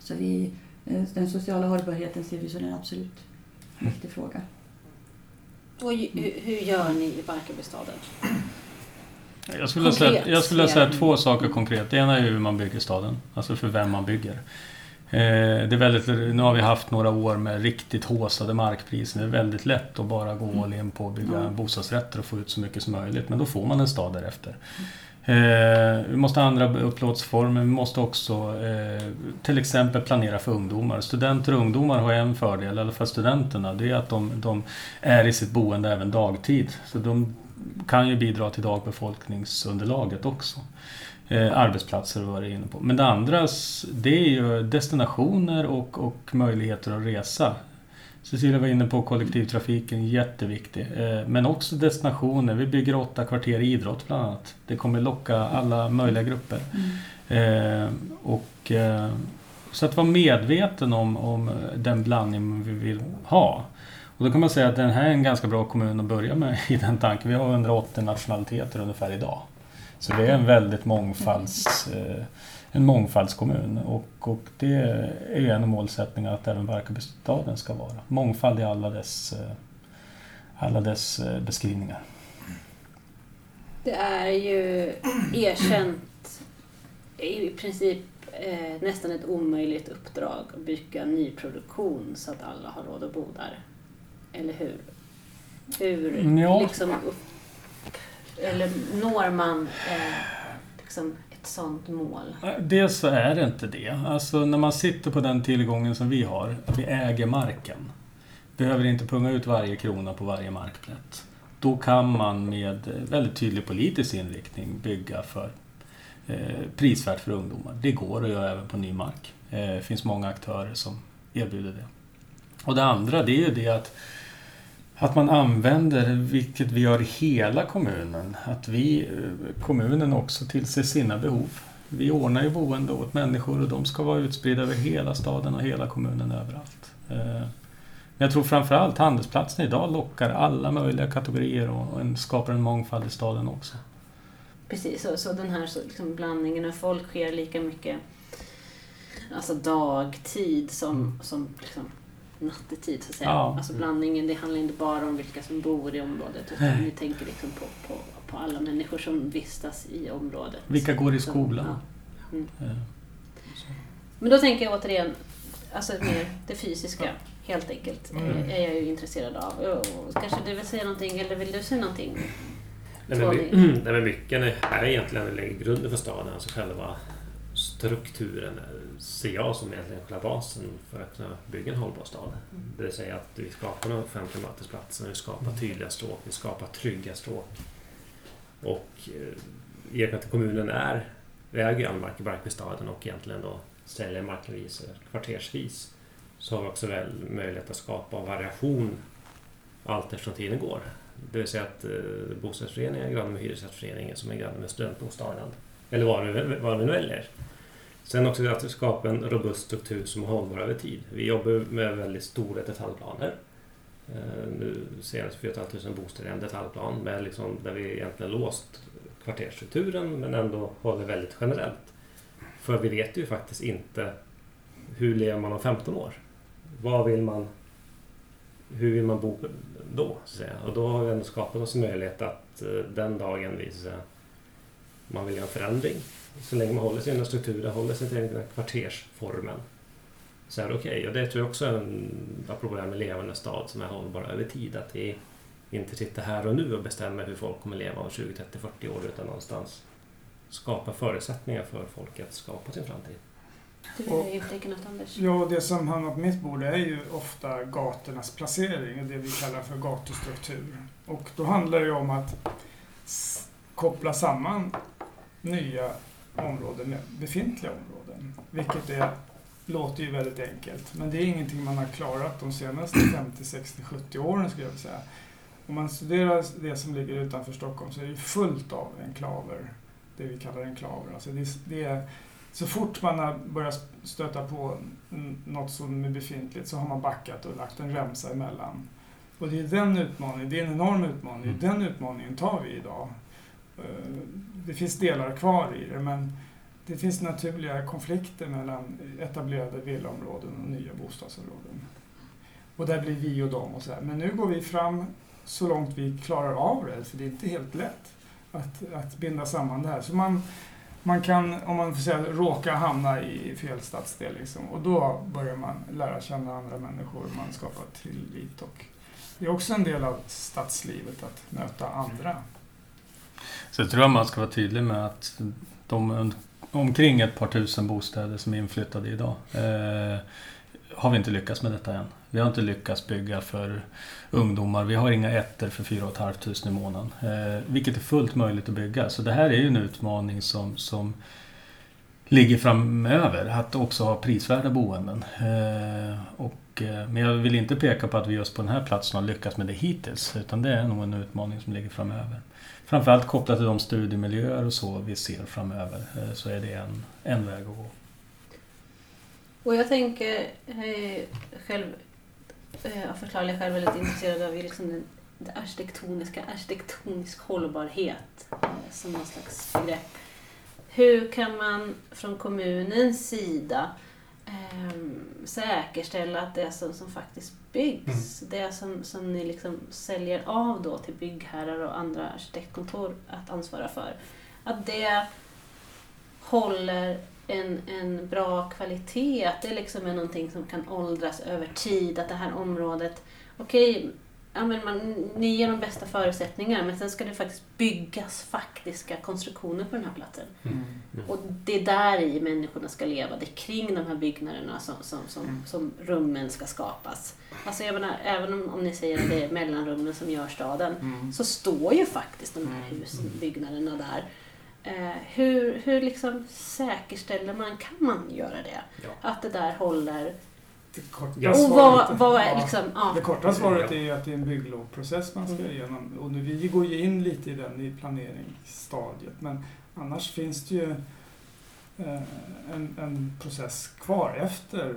Så vi, den sociala hållbarheten ser vi som en absolut viktig fråga. Och hur, gör ni i Barkarbystaden? Jag skulle, säga, Konkret, jag skulle säga två saker konkret. Det ena är hur man bygger staden, alltså för vem man bygger. Eh, det är väldigt, nu har vi haft några år med riktigt håsade markpriser. Det är väldigt lätt att bara gå all in på att bygga Mm. bostadsrätter och få ut så mycket som möjligt. Men då får man en stad därefter. Eh, vi måste ha andra upplåtelseformer. Vi måste också eh, till exempel planera för ungdomar. Studenter och ungdomar har en fördel, i alla fall studenterna. Det är att de, de är i sitt boende även dagtid. Så de kan ju bidra till dagbefolkningsunderlaget också. Eh, arbetsplatser var det inne på. Men det andra, det är ju destinationer och, och möjligheter att resa. Cecilia var inne på kollektivtrafiken, jätteviktig. Eh, men också destinationer. Vi bygger åtta kvarter idrott bland annat. Det kommer locka alla möjliga grupper. Eh, och, eh, så att vara medveten om, om den blandning vi vill ha. Och då kan man säga att den här är en ganska bra kommun att börja med i den tanken. Vi har 180 nationaliteter ungefär idag. Så det är en väldigt mångfalds, eh, en mångfaldskommun och, och det är en av målsättningarna att även Barkarbystaden ska vara. Mångfald i alla dess, eh, alla dess eh, beskrivningar. Det är ju erkänt i princip eh, nästan ett omöjligt uppdrag att bygga nyproduktion så att alla har råd att bo där. Eller hur? Hur Ja. liksom upp, eller når man eh, liksom ett sådant mål? Dels så är det inte det. Alltså när man sitter på den tillgången som vi har, vi äger marken, behöver inte punga ut varje krona på varje markplätt. Då kan man med eh, väldigt tydlig politisk inriktning bygga för eh, prisvärt för ungdomar. Det går att göra även på ny mark. Eh, det finns många aktörer som erbjuder det. Och det andra det är ju det att att man använder, vilket vi gör i hela kommunen, att vi, eh, kommunen också tillser sina behov. Vi ordnar ju boende åt människor och de ska vara utspridda över hela staden och hela kommunen överallt. Eh, men jag tror framförallt handelsplatsen idag lockar alla möjliga kategorier och en, skapar en mångfald i staden också. Precis, så, så den här så, liksom, blandningen av folk sker lika mycket alltså dagtid som, mm. som liksom, nattetid så att säga. Ja. Alltså blandningen, det handlar inte bara om vilka som bor i området utan Nej. ni tänker liksom på, på, på alla människor som vistas i området. Vilka går i skolan? Ja. Mm. Ja. Men då tänker jag återigen, alltså mer det fysiska helt enkelt, mm. är jag ju intresserad av. Och kanske du vill säga någonting, eller vill du säga någonting? Nej men, my, *clears throat* nej, men mycket är egentligen grunden för staden, alltså själva strukturen ser jag som egentligen själva basen för att kunna bygga en hållbar stad. Mm. Det vill säga att vi skapar en offentlig mötesplats, vi skapar tydliga stråk, vi skapar trygga stråk. Och eh, i och med att kommunen är, äger all mark i Barkarbystaden och egentligen då säljer markvis kvartersvis så har vi också väl möjlighet att skapa variation allt eftersom tiden går. Det vill säga att eh, bostadsrättsföreningen är granne med hyresrättsföreningen som är granne med studentbostaden. Eller vad vi, vad vi nu väljer. Sen också att skapa en robust struktur som är hållbar över tid. Vi jobbar med väldigt stora detaljplaner. Eh, nu senast 4 500 bostäder i en detaljplan med liksom, där vi egentligen låst kvartersstrukturen men ändå håller väldigt generellt. För vi vet ju faktiskt inte hur lever man om 15 år? Vad vill man hur vill man bo då? Så säga? Och då har vi ändå skapat oss en möjlighet att eh, den dagen vi så säga, man vill göra en förändring så länge man håller sig inom strukturen, håller sig till den kvartersformen så är det okej. Okay. Och det tror jag också är en, apropå det här med levande stad som är hållbar över tid. Att vi inte sitter här och nu och bestämmer hur folk kommer leva om 20, 30, 40 år utan någonstans skapa förutsättningar för folk att skapa sin framtid. Anders? Ja, det som hamnar på mitt bord är ju ofta gatornas placering och det vi kallar för gatustruktur. Och då handlar det om att koppla samman nya områden med befintliga områden. Vilket är, låter ju väldigt enkelt, men det är ingenting man har klarat de senaste 50, 60, 70 åren skulle jag vilja säga. Om man studerar det som ligger utanför Stockholm så är det fullt av enklaver, det vi kallar enklaver. Alltså det, det är, så fort man har börjat stöta på något som är befintligt så har man backat och lagt en remsa emellan. Och det är den utmaningen, det är en enorm utmaning, mm. den utmaningen tar vi idag. Det finns delar kvar i det men det finns naturliga konflikter mellan etablerade villaområden och nya bostadsområden. Och där blir vi och dem och så här. Men nu går vi fram så långt vi klarar av det, för det är inte helt lätt att, att binda samman det här. Så man, man kan, om man får säga, råka hamna i fel stadsdel liksom, och då börjar man lära känna andra människor, man skapar tillit och det är också en del av stadslivet att möta andra. Så jag tror man ska vara tydlig med att de omkring ett par tusen bostäder som är inflyttade idag eh, har vi inte lyckats med detta än. Vi har inte lyckats bygga för ungdomar. Vi har inga ettor för 4 500 i månaden. Eh, vilket är fullt möjligt att bygga. Så det här är ju en utmaning som, som ligger framöver. Att också ha prisvärda boenden. Eh, och, Eh, men jag vill inte peka på att vi just på den här platsen har lyckats med det hittills. Utan det är nog en utmaning som ligger framöver. Framförallt kopplat till de studiemiljöer och så vi ser framöver. Eh, så är det en, en väg att gå. Och jag tänker eh, själv, eh, av förklarliga skäl väldigt intresserad av liksom den, den arkitektoniska, arkitektonisk hållbarhet eh, som någon slags begrepp. Hur kan man från kommunens sida eh, säkerställa att det som, som faktiskt byggs, mm. det som, som ni liksom säljer av då till byggherrar och andra arkitektkontor att ansvara för, att det håller en, en bra kvalitet, att det liksom är någonting som kan åldras över tid, att det här området, okej, okay, ja, men man, ni ger de bästa förutsättningar men sen ska det faktiskt byggas faktiska konstruktioner på den här platsen. Mm. Och det är där i människorna ska leva. Det är kring de här byggnaderna som, som, som, Mm. som rummen ska skapas. Alltså jag menar, även om, om ni säger att det är mellanrummen som gör staden Mm. så står ju faktiskt de här Mm. husen, byggnaderna där. Eh, hur hur liksom säkerställer man, kan man göra det? Ja. Att det där håller? Det korta Ja. Och svaret- vad, vad är ja. liksom, ja. Det korta svaret är att det är en bygglovprocess man ska Mm. igenom. Och nu, vi går ju in lite i den i planeringsstadiet. Men annars finns det ju eh, en, en process kvar efter,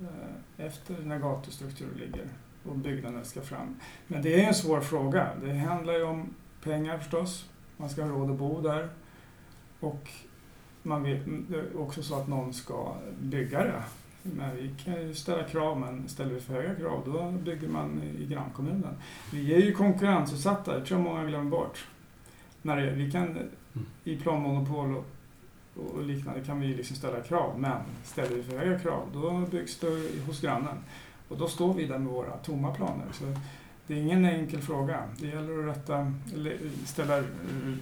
eh, efter när gatustruktur ligger och byggnaden ska fram. Men det är en svår fråga. Det handlar ju om pengar förstås. Man ska ha råd att bo där. Och man vet, det är också så att någon ska bygga det. Men vi kan ju ställa krav, men ställer vi för höga krav då bygger man i grannkommunen. Vi är ju konkurrensutsatta, det tror jag många glömmer bort. När det, vi kan, I planmonopol och, och liknande kan vi liksom ställa krav, men ställer vi för höga krav då byggs det hos grannen. Och då står vi där med våra tomma planer. Så det är ingen enkel fråga. Det gäller att rätta, ställa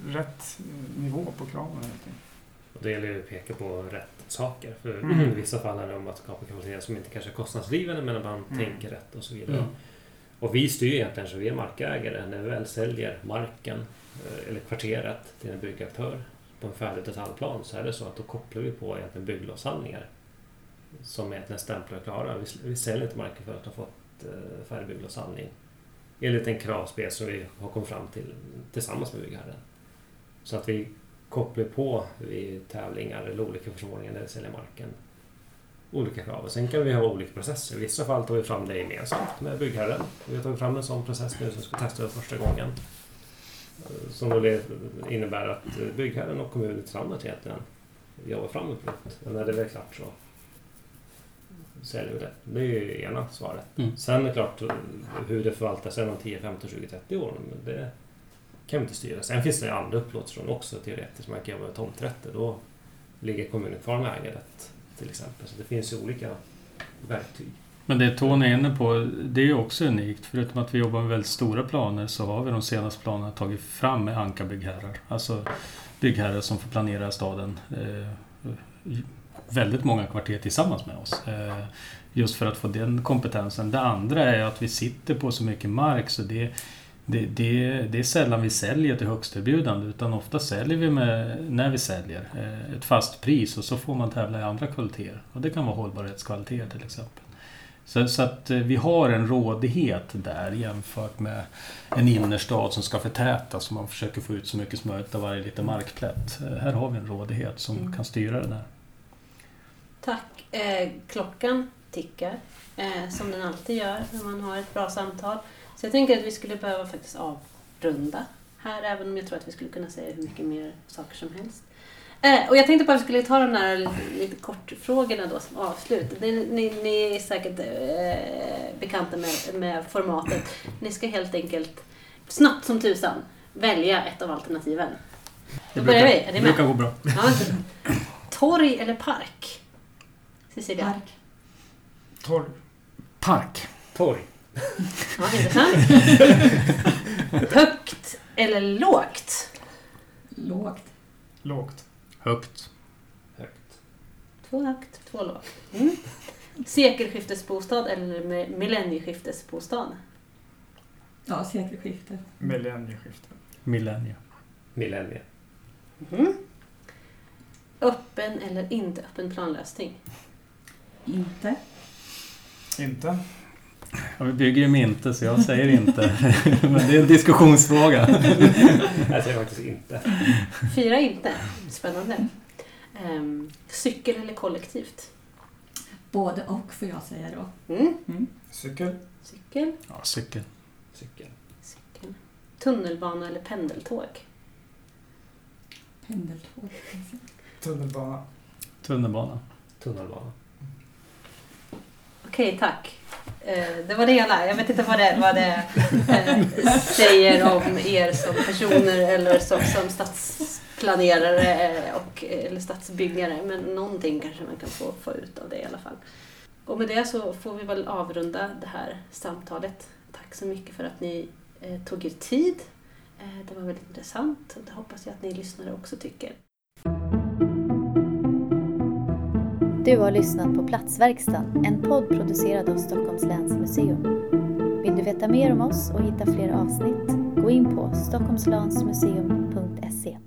rätt nivå på kraven helt enkelt. Och det gäller att peka på rätt saker. För Mm. i vissa fall handlar det om att skapa kvalitet som inte kanske är kostnadsdrivande men att man Mm. tänker rätt och så vidare. Mm. Och vi styr egentligen så vi är markägare. När vi väl säljer marken eh, eller kvarteret till en byggaktör på en färdig detaljplan så är det så att då kopplar vi på egentligen bygglovshandlingar som egentligen stämplar och klara. Vi, vi säljer inte marken för att ha fått eh, färdig bygglovshandling enligt en kravspec som vi har kommit fram till tillsammans med byggherren. Så att vi kopplar på vid tävlingar eller olika förordningar när vi säljer marken olika krav. Och sen kan vi ha olika processer. I vissa fall tar vi fram det gemensamt med byggherren. Vi har tagit fram en sån process nu som ska testa det första gången. Eh, Som då innebär att eh, byggherren och kommunen tillsammans egentligen jobbar fram ett produkt. Och när det är klart så säljer vi det. Det är ju ena svaret. Mm. Sen är det klart eh, hur det förvaltas sen om 10, 15, 20, 30 år. Men det kan vi inte styra. Sen finns det ju andra upplåtelser också teoretiskt. Man kan jobba med tomträtter. Då ligger kommunen kvar med ägandet till exempel. Så det finns ju olika verktyg. Men det Tony är inne på, det är ju också unikt. Förutom att vi jobbar med väldigt stora planer så har vi de senaste planerna tagit fram med ankarbyggherrar. Alltså byggherrar som får planera staden eh, väldigt många kvarter tillsammans med oss. Eh, just för att få den kompetensen. Det andra är att vi sitter på så mycket mark så det, det, det, det är sällan vi säljer till högstbjudande utan ofta säljer vi med, när vi säljer eh, ett fast pris och så får man tävla i andra kvaliteter. Och det kan vara hållbarhetskvaliteter till exempel. Så, så att eh, vi har en rådighet där jämfört med en innerstad som ska förtätas och man försöker få ut så mycket som möjligt av varje liten markplätt. Eh, Här har vi en rådighet som Mm. kan styra det där. Tack. Eh, klockan tickar, eh, som den alltid gör när man har ett bra samtal. Så jag tänker att vi skulle behöva faktiskt avrunda här, även om jag tror att vi skulle kunna säga hur mycket mer saker som helst. Eh, och jag tänkte bara att vi skulle ta de där lite, lite kortfrågorna då som avslut. Ni, ni, ni är säkert eh, bekanta med, med formatet. Ni ska helt enkelt snabbt som tusan välja ett av alternativen. Då börjar vi. Är ni det brukar gå bra. Ja. Torg eller park? Cecilia? Park. Torg. Park. Torg. Ja, intressant. Högt eller lågt? Lågt. Lågt. Högt. Högt. Två högt, två lågt. Mm. Sekelskiftesbostad eller mi- millennieskiftesbostad? Ja, sekelskifte. Millennieskifte. Millennium. Millennie. Mhm. Öppen eller inte öppen planlösning? Inte. Inte. Ja, vi bygger ju inte så jag säger inte. *laughs* Men det är en diskussionsfråga. *laughs* Jag säger faktiskt inte. Fyra inte. Spännande. Ehm, cykel eller kollektivt? Både och får jag säga då. Mm. Mm. Cykel. Cykel, Ja, cykel. Cykel. cykel. Tunnelbana eller pendeltåg? Pendeltåg. Tunnelbana. Tunnelbana. Tunnelbana. Okej, tack. Eh, det var det hela. Jag vet inte vad det, vad det eh, säger om er som personer eller som, som stadsplanerare eh, och, eller stadsbyggare. Men någonting kanske man kan få, få ut av det i alla fall. Och med det så får vi väl avrunda det här samtalet. Tack så mycket för att ni eh, tog er tid. Eh, det var väldigt intressant och det hoppas jag att ni lyssnare också tycker. Du har lyssnat på Platsverkstan, en podd producerad av Stockholms läns museum. Vill du veta mer om oss och hitta fler avsnitt? Gå in på stockholmslansmuseum.se